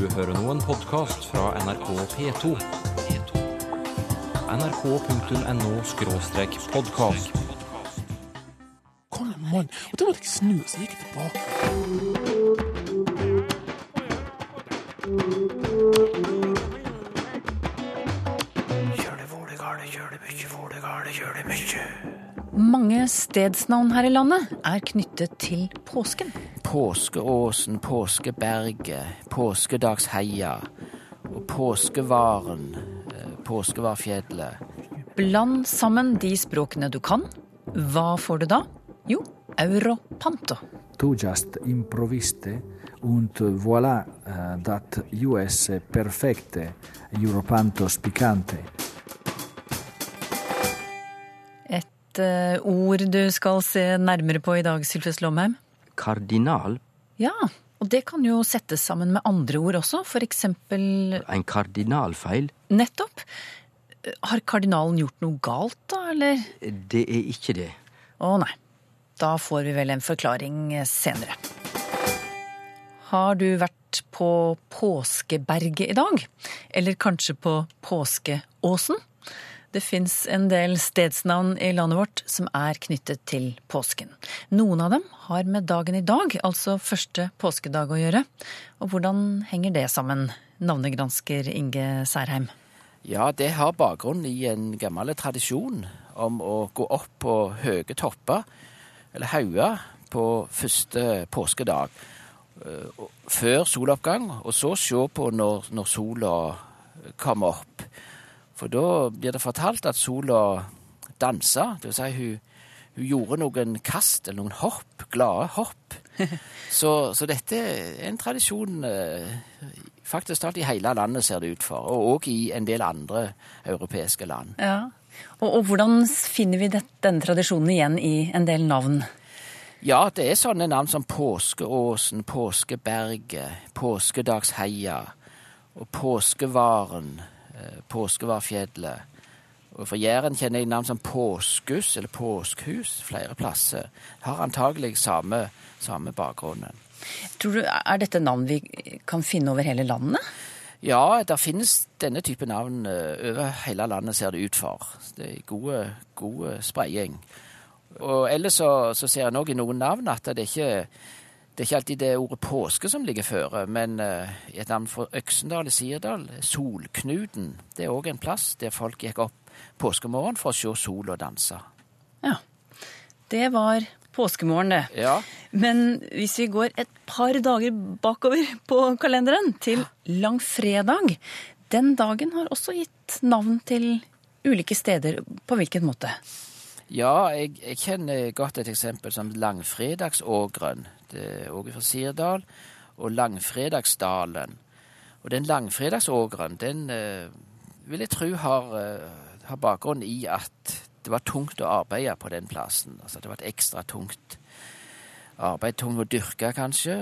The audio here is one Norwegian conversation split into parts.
Du hører nå en podkast fra NRK P2. nrk.no-podkast. Kom igjen, mann. Og da måtte jeg snu, så gikk jeg tilbake. Mange stedsnavn her i landet er knyttet til påsken. Påskeåsen, Påskeberget, Påskedagsheia og Påskevaren, eh, Påskevarfjellet. Bland sammen de språkene du kan. Hva får du da? Jo, europanto. Du just improviste und voilà uh, dat US perfekte Europantos picante. Et uh, ord du skal se nærmere på i dag, Sylfest Lomheim. Kardinal? Ja, og det kan jo settes sammen med andre ord også, for eksempel En kardinalfeil? nettopp. Har kardinalen gjort noe galt, da, eller? Det er ikke det. Å nei. Da får vi vel en forklaring senere. Har du vært på Påskeberget i dag? Eller kanskje på Påskeåsen? Det fins en del stedsnavn i landet vårt som er knyttet til påsken. Noen av dem har med dagen i dag, altså første påskedag, å gjøre. Og hvordan henger det sammen, navnegransker Inge Særheim? Ja, det har bakgrunn i en gammel tradisjon om å gå opp på høye topper, eller hauger, på første påskedag. eh, Før soloppgang, og så se på når, når sola kommer opp. For da blir det fortalt at sola dansa, vil si hun, hun gjorde noen kast, eller noen hopp, glade hopp. Så, så dette er en tradisjon eh, faktisk talt i hele landet, ser det ut for. Og òg i en del andre europeiske land. Ja. Og, og hvordan finner vi det, denne tradisjonen igjen i en del navn? Ja, det er sånne navn som Påskeåsen, Påskeberget, Påskedagsheia og Påskevaren, eh, Påskevarfjellet. Og for Jæren kjenner jeg navn som Påskhus eller Påskhus flere plasser. Har antagelig samme, samme bakgrunnen. Tror du, Er dette navn vi kan finne over hele landet? Ja, der finnes denne type navn eh, over hele landet, ser det ut for. Det er gode, gode spredning. Og ellers så, så ser en òg i noen navn at det er ikke det er ikke alltid det ordet påske som ligger føre, men eh, et navn fra Øksendal i Sirdal, Solknuten, det er òg en plass der folk gikk opp påskemorgen for å se sola danse. Ja. Det var påskemorgen, det. Ja, Men hvis vi går et par dager bakover på kalenderen, til langfredag Den dagen har også gitt navn til ulike steder. På hvilken måte? Ja, jeg, jeg kjenner godt et eksempel som Langfredagsågren. Det er fra Sirdal. Og Langfredagsdalen. Og den Langfredagsågren, den eh, vil jeg tro har, eh, har bakgrunn i at det var tungt å arbeide på den plassen. Altså det var et ekstra tungt arbeid, tungt å dyrke kanskje.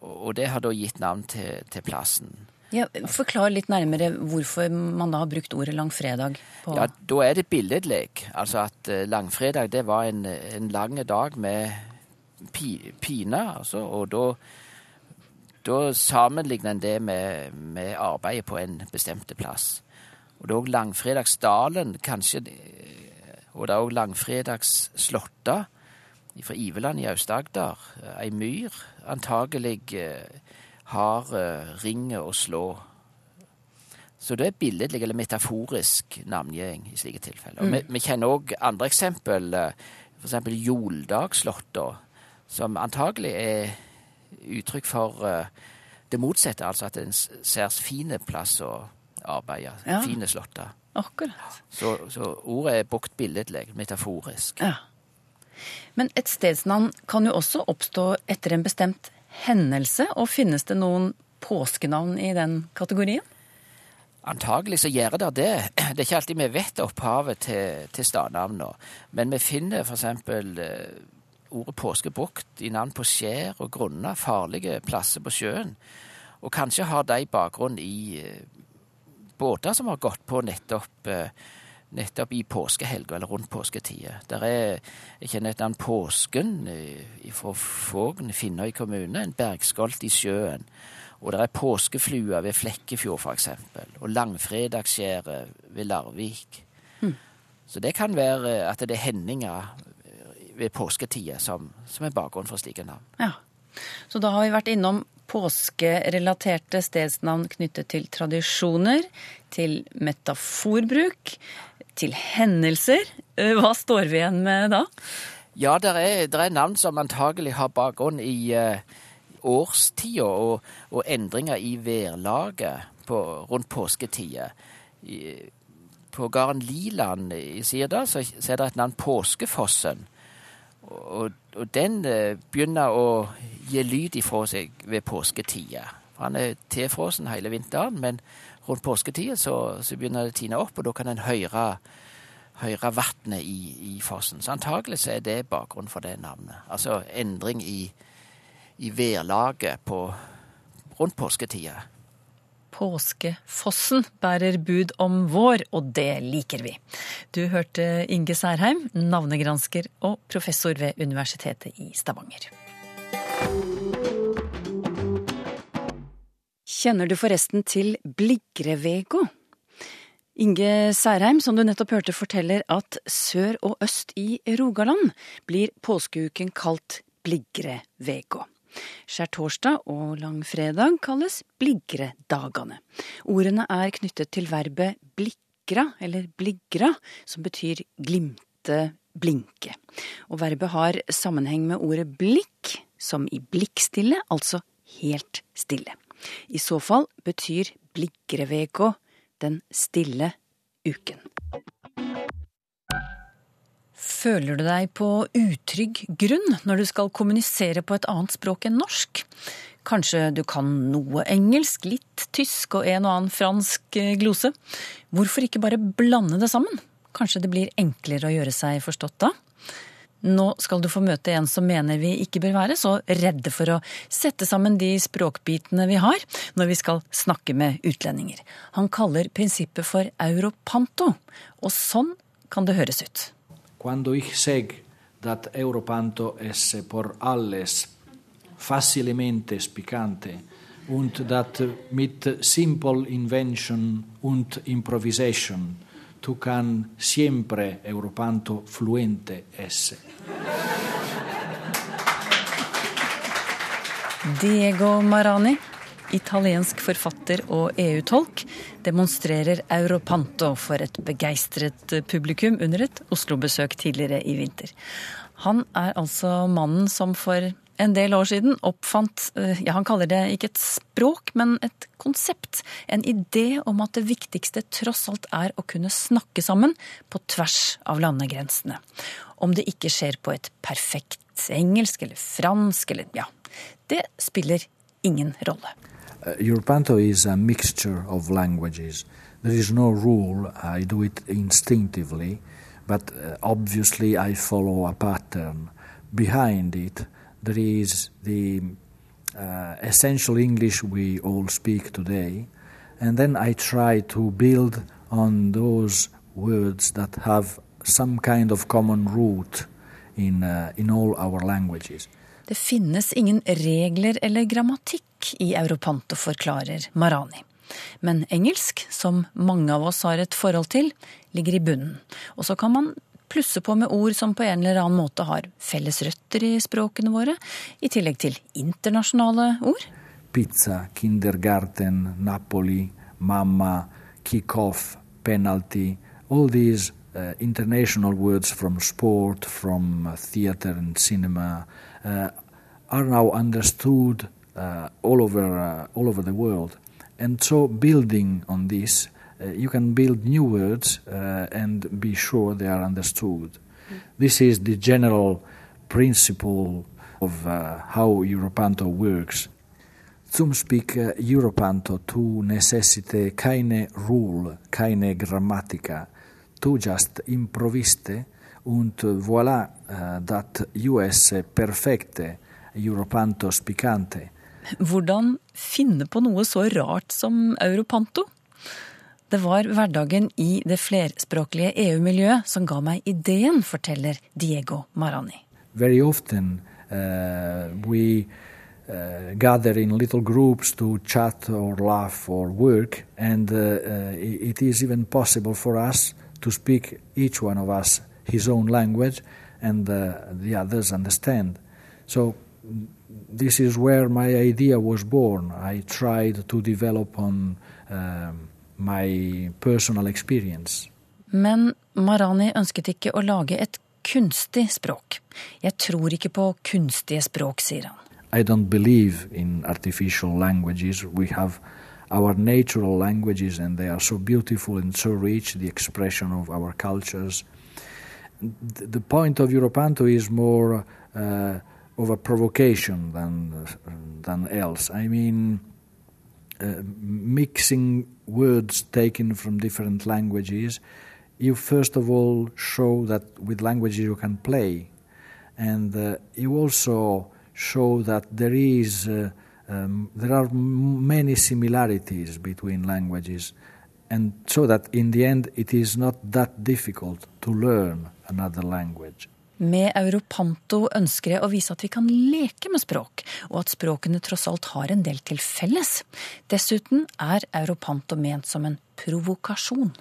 Og, det har da gitt navn til, til plassen. Ja, forklar litt nærmere hvorfor man da har brukt ordet langfredag. På... Ja, da er det billedlig. Altså at eh, langfredag det var en, en lang dag med pine, altså, og da da sammenligner en det med, med arbeidet på en bestemte plass. Og det er òg langfredagsdalen, kanskje, eh, og det er òg langfredagsslåtta fra Iveland i Aust-Agder. Ei myr antagelig eh, har eh, ringet å slå. Så det er billedlig eller metaforisk navngjeng i slike tilfeller. Og vi, vi kjenner òg andre eksempel, f.eks. Joldagsslåtta, som antagelig er uttrykk for eh, det motsatte, altså at en særs fin plass å arbeide. Ja. Fine slåtter. Akkurat. Så, så ordet er brukt billedlig, metaforisk. Ja. Men et stedsnavn kan jo også oppstå etter en bestemt hendelse, og finnes det noen påskenavn i den kategorien? Antagelig så gjør det det. Det er ikke alltid vi vet opphavet til, til stadnavnene. Men vi finner f.eks. Ordet påske brukt i navn på skjær og grunner, farlige plasser på sjøen. Og kanskje har de bakgrunn i eh, båter som har gått på nettopp, eh, nettopp i påskehelga eller rundt påsketida. Der er, jeg kjenner et navn Påsken eh, fra Vågen, Finnøy kommune, en bergskolt i sjøen. Og det er påskeflua ved Flekkefjord, f.eks. Og langfredagsskjæret ved Larvik. Så det kan være at det er hendinger ved påsketider som, som er bakgrunnen for slike navn. Ja. Så da har vi vært innom påskerelaterte stedsnavn knyttet til tradisjoner, til metaforbruk, til hendelser. Eh, Hva står vi igjen med da? Ja, det er, er navn som antagelig har bakgrunn i uh, årstida og, og, endringer i værlaget på, rundt påsketider. På gården Liland i Sirdal så, så er det et navn Påskefossen. Og, og den uh, begynner å gi lyd ifra seg ved påsketida. Han er tilfrossen hele vinteren, men rundt påsketida så, så begynner det å tine opp, og da kan en høre høre vannet i, i, fossen. Så antagelig så er det bakgrunnen for det navnet. Altså endring i, i værlaget rundt påsketida. Påskefossen bærer bud om vår, og det liker vi. Du hørte Inge Særheim, navnegransker og professor ved Universitetet i Stavanger. Kjenner du forresten til Bligrevego? Inge Særheim, som du nettopp hørte, forteller at sør og øst i Rogaland blir påskeuken kalt Bligrevego. Skjærtorsdag og langfredag kalles Bligredagene. Ordene er knyttet til verbet blikra, eller bligra, som betyr glimte, blinke. Og verbet har sammenheng med ordet blikk, som i blikkstille, altså helt stille. I så fall betyr Bligrevego den stille uken. Føler du deg på utrygg grunn når du skal kommunisere på et annet språk enn norsk? Kanskje du kan noe engelsk, litt tysk og en og annen fransk eh, glose? Hvorfor ikke bare blande det sammen? Kanskje det blir enklere å gjøre seg forstått da? Nå skal du få møte en som mener vi ikke bør være så redde for å sette sammen de språkbitene vi har når vi skal snakke med utlendinger. Han kaller prinsippet for europanto, og sånn kan det høres ut. Quando ich seg dat europanto es por alles facilmente spiccante und dat mit simple invention und improvisation tu can siempre europanto fluente esse. Diego Marani, italiensk forfatter og EU-tolk, demonstrerer Europanto for et begeistret publikum under et Oslo-besøk tidligere i vinter. Han er altså mannen som for en del år siden oppfant ja, Han kaller det ikke et språk, men et konsept. En idé om at det viktigste tross alt er å kunne snakke sammen på tvers av landegrensene. Om det ikke skjer på et perfekt engelsk eller fransk eller ja, det spiller ingen rolle. Uh, Europanto is a mixture of languages. There is no rule, I do it instinctively, but uh, obviously I follow a pattern. Behind it, there is the uh, essential English we all speak today, and then I try to build on those words that have some kind of common root in, uh, in all our languages. Det finnes ingen regler eller grammatikk i Europanto, forklarer Marani. Men engelsk, som mange av oss har et forhold til, ligger i bunnen. Og så kan man plusse på med ord som på en eller annen måte har felles røtter i språkene våre, i tillegg til internasjonale ord. Pizza, kindergarten, Napoli, mamma, kick-off, penalty, all these uh, international words from sport, from uh, theater and cinema uh, are now understood uh, all over uh, all over the world. And so, building on this, uh, you can build new words and be sure they are understood. This is the general principle of how Europanto works. Zum speak Europanto tu necessite keine rule, keine grammatica, tu just improviste und voilà uh, dat US perfekte Europanto spicante. Hvordan finne på noe så rart som Europanto? Det var hverdagen i det flerspråklige EU-miljøet som ga meg ideen, forteller Diego Marani. Very often uh, we uh, gather in little groups to chat or laugh or work, and uh, it is even possible for us to speak each one of us his own language, and uh, the others understand. So this is where my idea was born. I tried to develop on uh, my personal experience. Men Marani ønsket ikke å lage et kunstig språk. Jeg tror ikke på kunstige språk, sier han. I don't believe in artificial languages. We have our natural languages, and they are so beautiful and so rich, the expression of our cultures. The point of Europanto is more uh, of a provocation than, than else. I mean, uh, mixing words taken from different languages, you first of all show that with languages you can play, and uh, you also show that there is uh, um, there are many similarities between languages, and so that in the end it is not that difficult to learn another language. Med Europanto ønsker jeg å vise at vi kan leke med språk, og at språkene tross alt har en del til felles. Dessuten er Europanto ment som en provokasjon.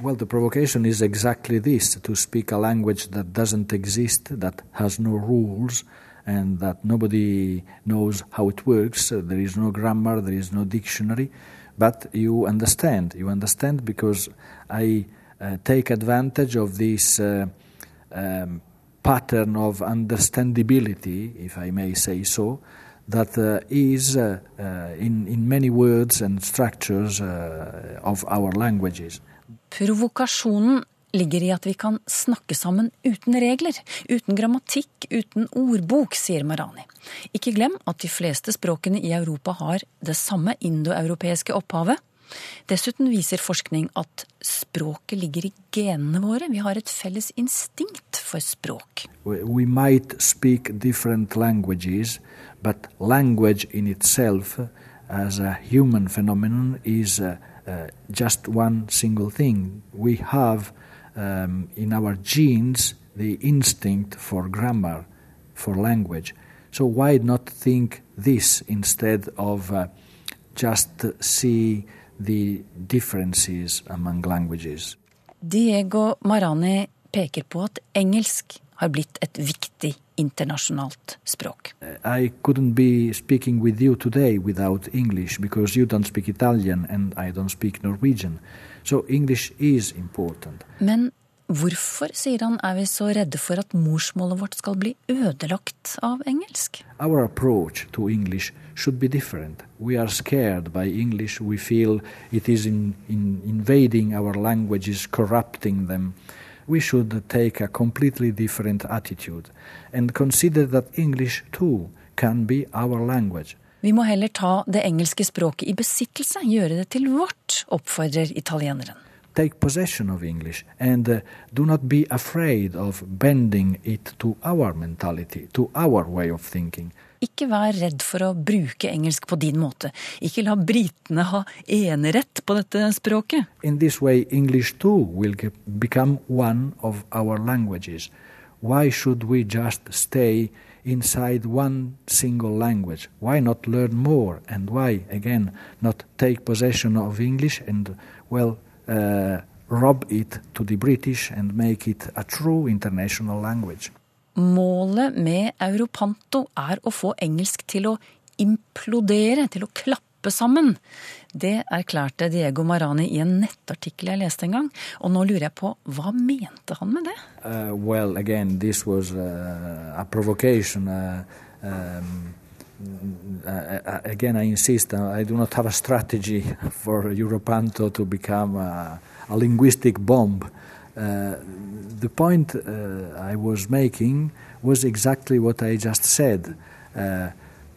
Well, the provocation is exactly this to speak a language that doesn't exist, that has no rules, and that nobody knows how it works. Uh, There is no grammar, there is no dictionary, but you understand. You understand because I uh, take advantage of this uh, um, pattern of understandability, if I may say so, that uh, is uh, uh, in, in many words and structures of our languages. Provokasjonen ligger i at vi kan snakke sammen uten regler, uten grammatikk, uten ordbok, sier Marani. Ikke glem at de fleste språkene i Europa har det samme indoeuropeiske opphavet. Dessuten viser forskning at språket ligger i genene våre. Vi har et felles instinkt for språk. We, might speak different languages, but language in itself, as a human phenomenon, is uh, uh, just one single thing. We have um, in our genes the instinct for grammar, for language. So why not think this instead of uh, just see the differences among languages? Diego Marani peker på at engelsk har blitt et viktig internasjonalt språk. I couldn't be speaking with you today without English because you don't speak Italian and I don't speak Norwegian. So English is important. Men hvorfor, sier han, er vi så redde for at morsmålet vårt skal bli ødelagt av engelsk? Our approach to English should be different. We are scared by English. We feel it is in, in invading our languages, corrupting them. We should take a completely different attitude and consider that English too can be our language. Vi må heller ta det engelske språket i besittelse, gjøre det til vårt, oppfordrer italieneren. take possession of English and uh, do not be afraid of bending it to our mentality, to our way of thinking. Ikke vær redd for å bruke engelsk på din måte. Ikke la britene ha enerett på dette språket. In this way, English too will become one of our languages. Why should we just stay inside one single language? Why not learn more? And why, again, not take possession of English and, well, uh, rob it to the British and make it a true international language? Målet med Europanto er å få engelsk til å implodere, til å klappe sammen. Det erklærte Diego Marani i en nettartikkel jeg leste en gang. Og nå lurer jeg på, hva mente han med det? Uh, well, again, this was a, a provocation. Uh, um, uh, uh, again, I insist, uh, I do not have a strategy for Europanto to become a, a linguistic bomb. Uh, the point uh, I was making was exactly what I just said. Uh,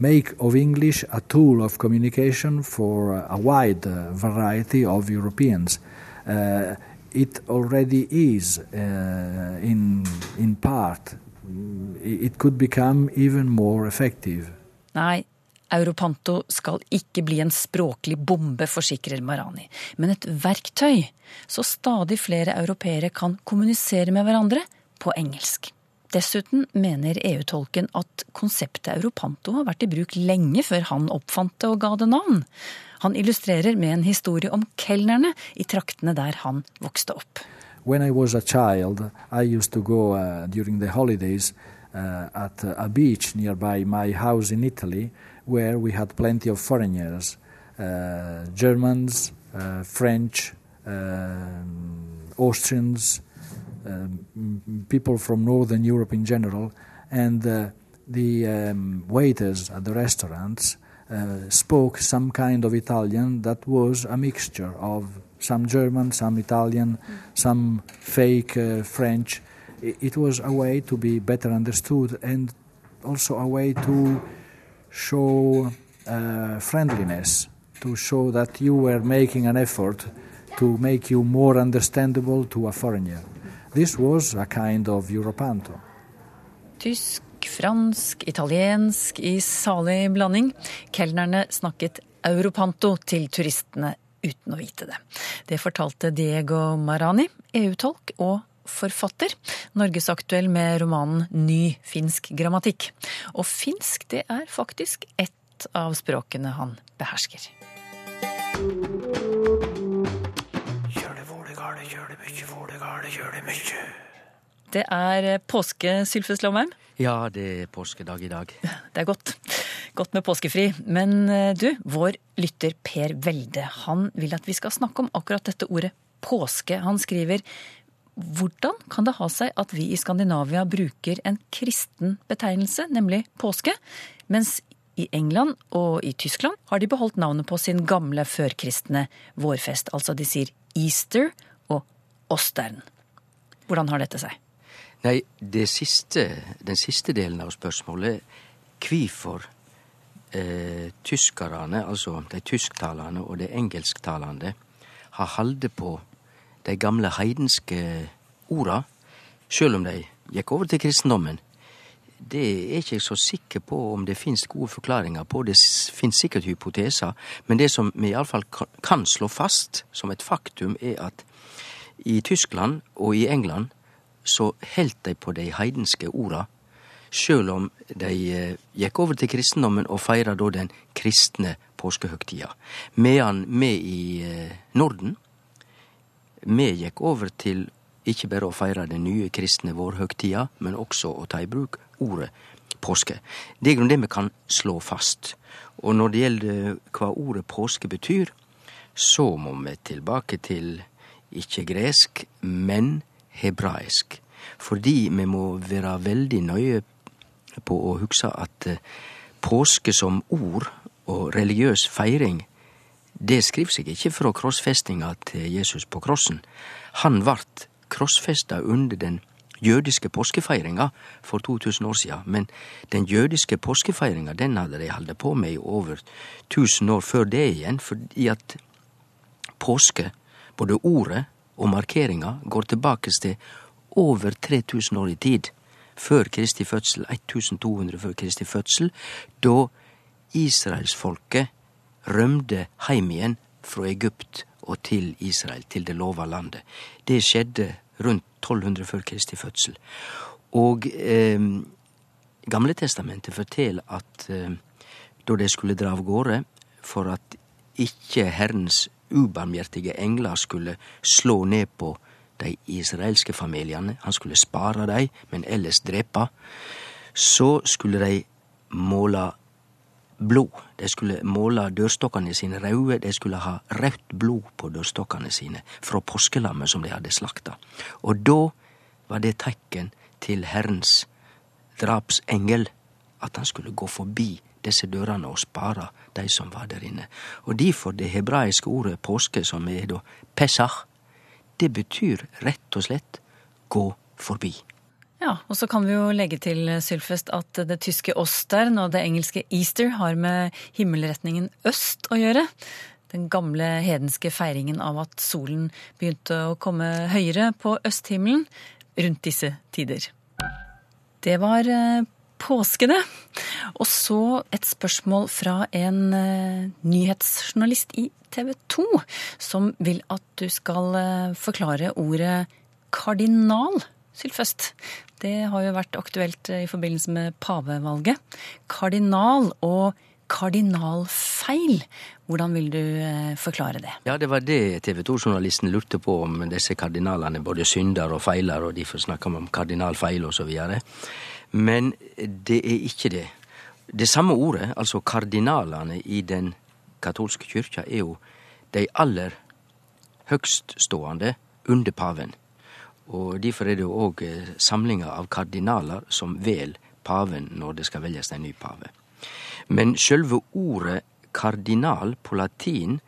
make of English a tool of communication for a wide uh, variety of Europeans. Uh, it already is uh, in, in part. It could become even more effective. Nei, Europanto skal ikke bli en språklig bombe, forsikrer Marani, men et verktøy, så stadig flere europeere kan kommunisere med hverandre på engelsk. Dessuten mener EU-tolken at konseptet Europanto har vært i bruk lenge før han oppfant det og ga det navn. Han illustrerer med en historie om kelnerne i traktene der han vokste opp. When I was a child, I used to go uh, during the holidays uh, at a beach nearby my house in Italy, where we had plenty of foreigners, uh, Germans, uh, French, um, Austrians, um, people from Northern Europe in general, and uh, the um, waiters at the restaurants uh, spoke some kind of Italian that was a mixture of some German, some Italian, some fake uh, French. It was a way to be better understood and also a way to show uh, friendliness, to show that you were making an effort to make you more understandable to a foreigner. This was a kind of Europanto. Tysk, fransk, italiensk i salig blanding. Kelnerne snakket europanto til turistene uten å vite det. Det fortalte Diego Marani, EU-tolk og forfatter, norgesaktuell med romanen Ny finsk grammatikk. Og finsk, det er faktisk ett av språkene han behersker. Det er påske, Sylfes Lomheim. Ja, det er påskedag i dag. Det er godt. Godt med påskefri. Men eh, du, vår lytter Per Velde, han vil at vi skal snakke om akkurat dette ordet påske. Han skriver hvordan kan det ha seg at vi i Skandinavia bruker en kristen betegnelse, nemlig påske, mens i England og i Tyskland har de beholdt navnet på sin gamle førkristne vårfest. Altså de sier Easter og Ostern. Hvordan har dette seg? Nei, det siste, den siste delen av spørsmålet, hvorfor eh, tyskerne, altså de tysktalende og de engelsktalende, har holdt på de gamle heidenske orda, sjøl om de gikk over til kristendommen, det er ikke jeg så sikker på om det fins gode forklaringer på. Det fins sikkert hypoteser, men det som vi iallfall kan slå fast som et faktum, er at i Tyskland og i England så heldt de på de heidenske orda, sjøl om de eh, gikk over til kristendommen og feira da den kristne påskehøgtida. Medan vi i eh, Norden, vi gikk over til ikke bare å feire den nye kristne vårhøgtida, men også å ta i bruk ordet påske. Det er grunn det vi kan slå fast. Og når det gjelder hva ordet påske betyr, så må vi tilbake til ikke gresk, men hebraisk. Fordi vi må være veldig nøye på å huske at eh, påske som ord og religiøs feiring, det skriver seg ikke fra krossfestinga til Jesus på krossen. Han vart krossfesta under den jødiske påskefeiringa for 2000 år siden, men den jødiske påskefeiringa den hadde de holdt på med i over 1000 år før det igjen, fordi at påske, både ordet og markeringa, går tilbake til over 3000 år i tid, før Kristi fødsel, 1200 før Kristi fødsel, da israelsfolket rømde heim igjen fra Egypt og til Israel, til det lova landet. Det skjedde rundt 1200 før Kristi fødsel. Og eh, Gamle testamentet forteller at eh, da de skulle dra av gårde for at ikke Herrens ubarmhjertige engler skulle slå ned på de israelske familiene, han skulle spare dem, men ellers drepe, så skulle de måle blod. De skulle måle dørstokkene sine røde, de skulle ha rødt blod på dørstokkene sine fra påskelammet som de hadde slakta. Og da var det tegn til Herrens drapsengel at han skulle gå forbi disse dørene og spare de som var der inne. Og derfor det hebraiske ordet påske, som er da pesach, det betyr rett og slett gå forbi. Ja, og så kan vi jo legge til, Sylfest, at det tyske Ostern og det engelske Easter har med himmelretningen øst å gjøre. Den gamle hedenske feiringen av at solen begynte å komme høyere på østhimmelen rundt disse tider. Det var eh, påske, det. Og så et spørsmål fra en eh, nyhetsjournalist i TV 2, som vil at du skal eh, forklare ordet kardinal, Sylfest. Det har jo vært aktuelt i forbindelse med pavevalget. Kardinal og kardinalfeil. Hvordan vil du eh, forklare det? Ja, det var det TV 2-journalisten lurte på, om disse kardinalene både synder og feiler, og derfor snakker vi om kardinalfeil osv. Men det er ikke det. Det samme ordet, altså kardinalene i den katolske kyrkja, er jo de aller høgststående under paven. Og Derfor er det jo òg samlinger av kardinaler som vel paven når det skal velges en ny pave. Men sjølve ordet kardinal på latin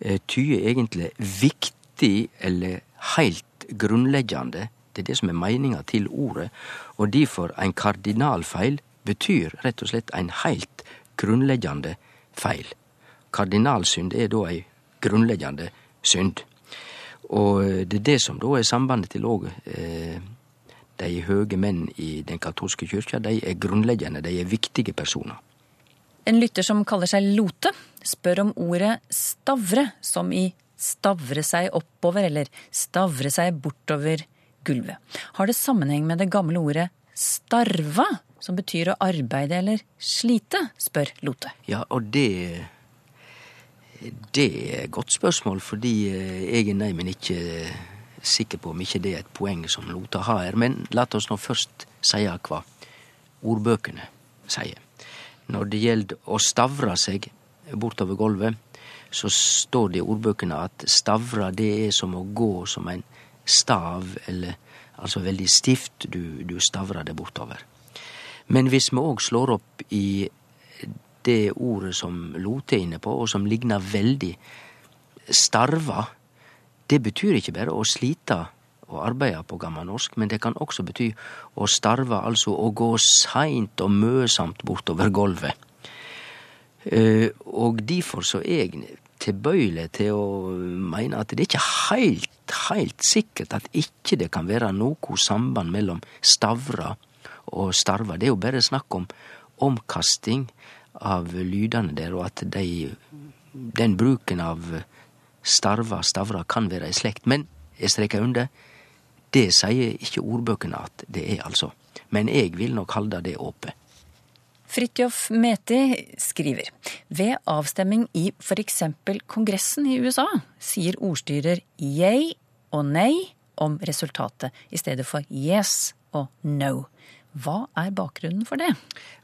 eh, tyder egentlig viktig eller heilt grunnleggjande. Det er det som er meininga til ordet. Og difor ein kardinalfeil betyr rett og slett ein heilt grunnleggjande feil. Kardinalsynd er da ei grunnleggjande synd. Og det er det som da er sambandet til òg eh, de høge menn i den katolske kyrkja. De er grunnleggjande, de er viktige personer. En lytter som kaller seg Lote, spør om ordet stavre, som i stavre seg oppover eller stavre seg bortover gulvet. Har det sammenheng med det gamle ordet starva, som betyr å arbeide eller slite, spør Lote. Ja, og det Det er et godt spørsmål, fordi jeg er nei, men ikke sikker på om ikke det er et poeng som Lote har. Men la oss nå først si hva ordbøkene sier. Når det gjelder å stavre seg bortover gulvet, så står det i ordbøkene at stavra det er som å gå som en stav, eller altså veldig stift. Du, du stavrer det bortover. Men hvis vi òg slår opp i det ordet som Lote er inne på, og som ligner veldig starva, det betyr ikke bare å slite og arbeide på gammelnorsk, men det kan også bety å starve, altså å gå seint og møsamt bortover gulvet. Eh, og derfor så er jeg tilbøyelig til å mene at det er ikke heilt, heilt sikkert at ikke det kan være noe samband mellom stavra og starva. Det er jo bare snakk om omkasting av lydene der, og at de, den bruken av starva, stavra, kan være i slekt. Men jeg streker under, det sier ikke ordbøkene at det er, altså. Men jeg vil nok holde det åpent. Fridtjof Meti skriver ved avstemming i f.eks. Kongressen i USA sier ordstyrer yay og nei om resultatet i stedet for yes og no. Hva er bakgrunnen for det?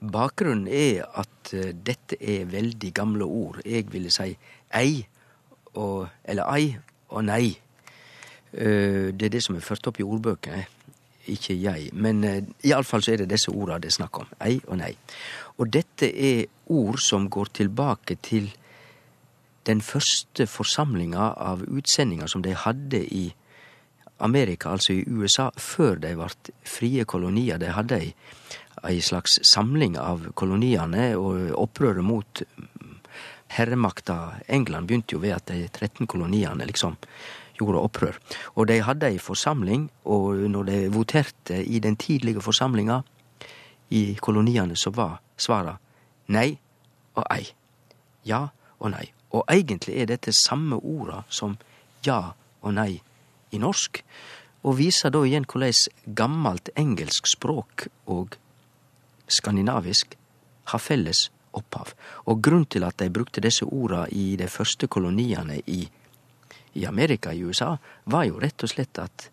Bakgrunnen er at uh, dette er veldig gamle ord. Jeg ville si ei og Eller ei og nei. Uh, det er det som er ført opp i ordbøkene, ikke jeg. Men uh, iallfall så er det disse orda det er snakk om. Ei og nei. Og dette er ord som går tilbake til den første forsamlinga av utsendinger som de hadde i Amerika, altså i USA, før de ble frie kolonier. De hadde ei, ei slags samling av koloniene, og opprøret mot herremakta England begynte jo ved at de 13 koloniene liksom gjorde opprør. Og de hadde ei forsamling, og når de voterte i den tidlige forsamlinga i koloniene, så var svara nei og ei. Ja og nei. Og egentlig er dette samme orda som ja og nei i norsk, og viser da igjen korleis gammalt engelsk språk og skandinavisk har felles opphav. Og grunnen til at de brukte disse orda i de første koloniene i, i Amerika, i USA, var jo rett og slett at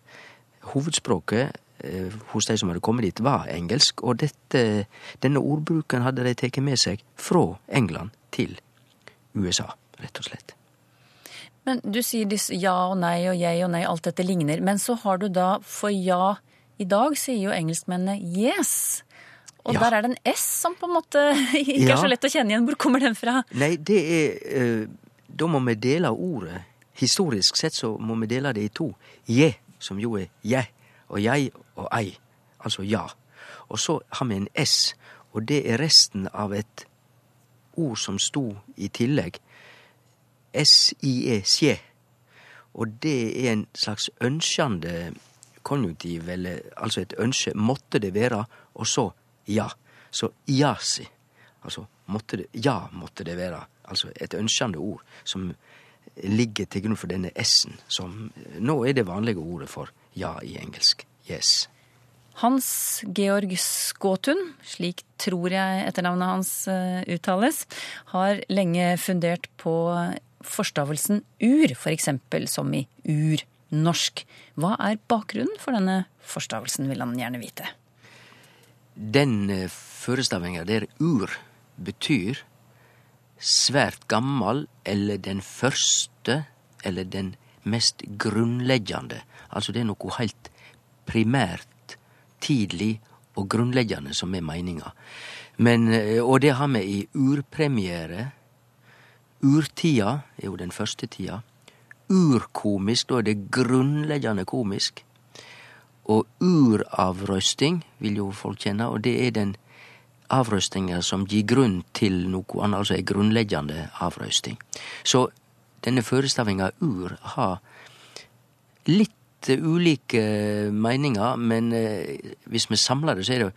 hovedspråket eh, hos de som hadde kommet dit, var engelsk, og dette, denne ordbruken hadde de tatt med seg fra England til USA, rett og slett. Men du sier disse ja og nei og jeg og nei, alt dette ligner. Men så har du da for ja i dag, sier jo engelskmennene yes. Og Ja. der er det en S som på en måte ikke Ja. er så lett å kjenne igjen. Hvor kommer den fra? Nei, det er eh, Da må vi dele ordet. Historisk sett så må vi dele det i to. Je, som jo er je, og jeg og ei. Altså ja. Og så har vi en S, og det er resten av et ord som sto i tillegg. S-i-e, sje. Og det er en slags ønskjende konjunktiv, eller altså et ønske. Måtte det være, og så ja. Så jasi. Altså måtte det, ja måtte det være. Altså et ønskjende ord som ligger til grunn for denne S-en, som nå er det vanlige ordet for ja i engelsk. Yes. Hans Georg Skåtun, slik tror jeg etternavnet hans eh, uttales, har lenge fundert på forstavelsen ur, f.eks. For som i urnorsk. Hva er bakgrunnen for denne forstavelsen, vil han gjerne vite. Den eh, førestavinga der ur betyr svært gammal eller den første eller den mest grunnleggjande. Altså det er noe heilt primært tidlig og grunnleggende som er meininga. Men, eh, og det har vi i urpremiere. Urtida er jo den første tida. Urkomisk, da er det grunnleggende komisk. Og uravrøysting vil jo folk kjenne, og det er den avrøystinga som gir grunn til noe annet, altså ei grunnleggende avrøysting. Så denne førestavinga ur har litt ulike meninger, men eh, hvis vi samler det, så er det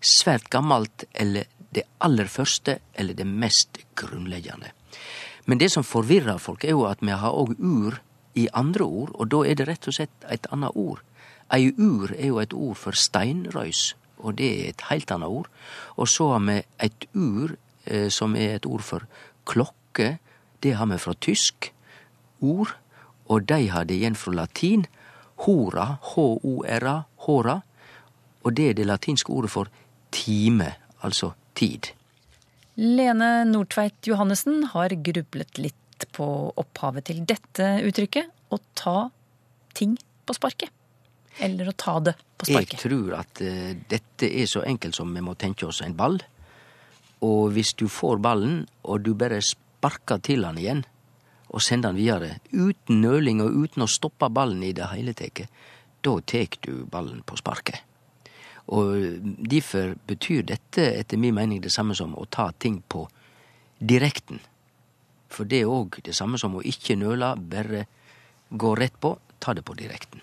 svært gammelt eller det aller første eller det mest grunnleggende. Men det som forvirrer folk, er jo at vi har òg ur i andre ord, og da er det rett og slett et annet ord. Ei ur er jo et ord for steinrøys, og det er et helt annet ord. Og så har vi et ur eh, som er et ord for klokke. Det har vi fra tysk ord, og de har det igjen fra latin. Hora, H-O-R-A, hora, og det er det latinske ordet for time, altså tid. Lene Nordtveit Johannessen har grublet litt på opphavet til dette uttrykket å ta ting på sparket. Eller å ta det på sparket. Jeg tror at uh, dette er så enkelt som vi må tenke oss en ball. Og hvis du får ballen, og du bare sparker til han igjen, og sender den videre, uten nøling og uten å stoppe ballen i det hele tatt, da tar du ballen på sparket. Og Derfor betyr dette etter min mening det samme som å ta ting på direkten. For det er òg det samme som å ikke nøle, bare gå rett på, ta det på direkten.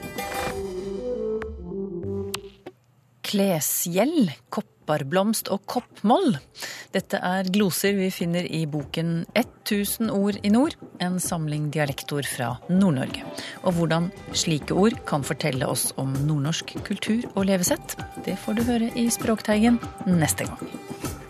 Klesgjeld, kopparblomst og koppmoll. Dette er gloser vi finner i boken 1000 ord i nord, en samling dialektord fra Nord-Norge. Og hvordan slike ord kan fortelle oss om nordnorsk kultur og levesett, det får du høre i Språkteigen neste gang.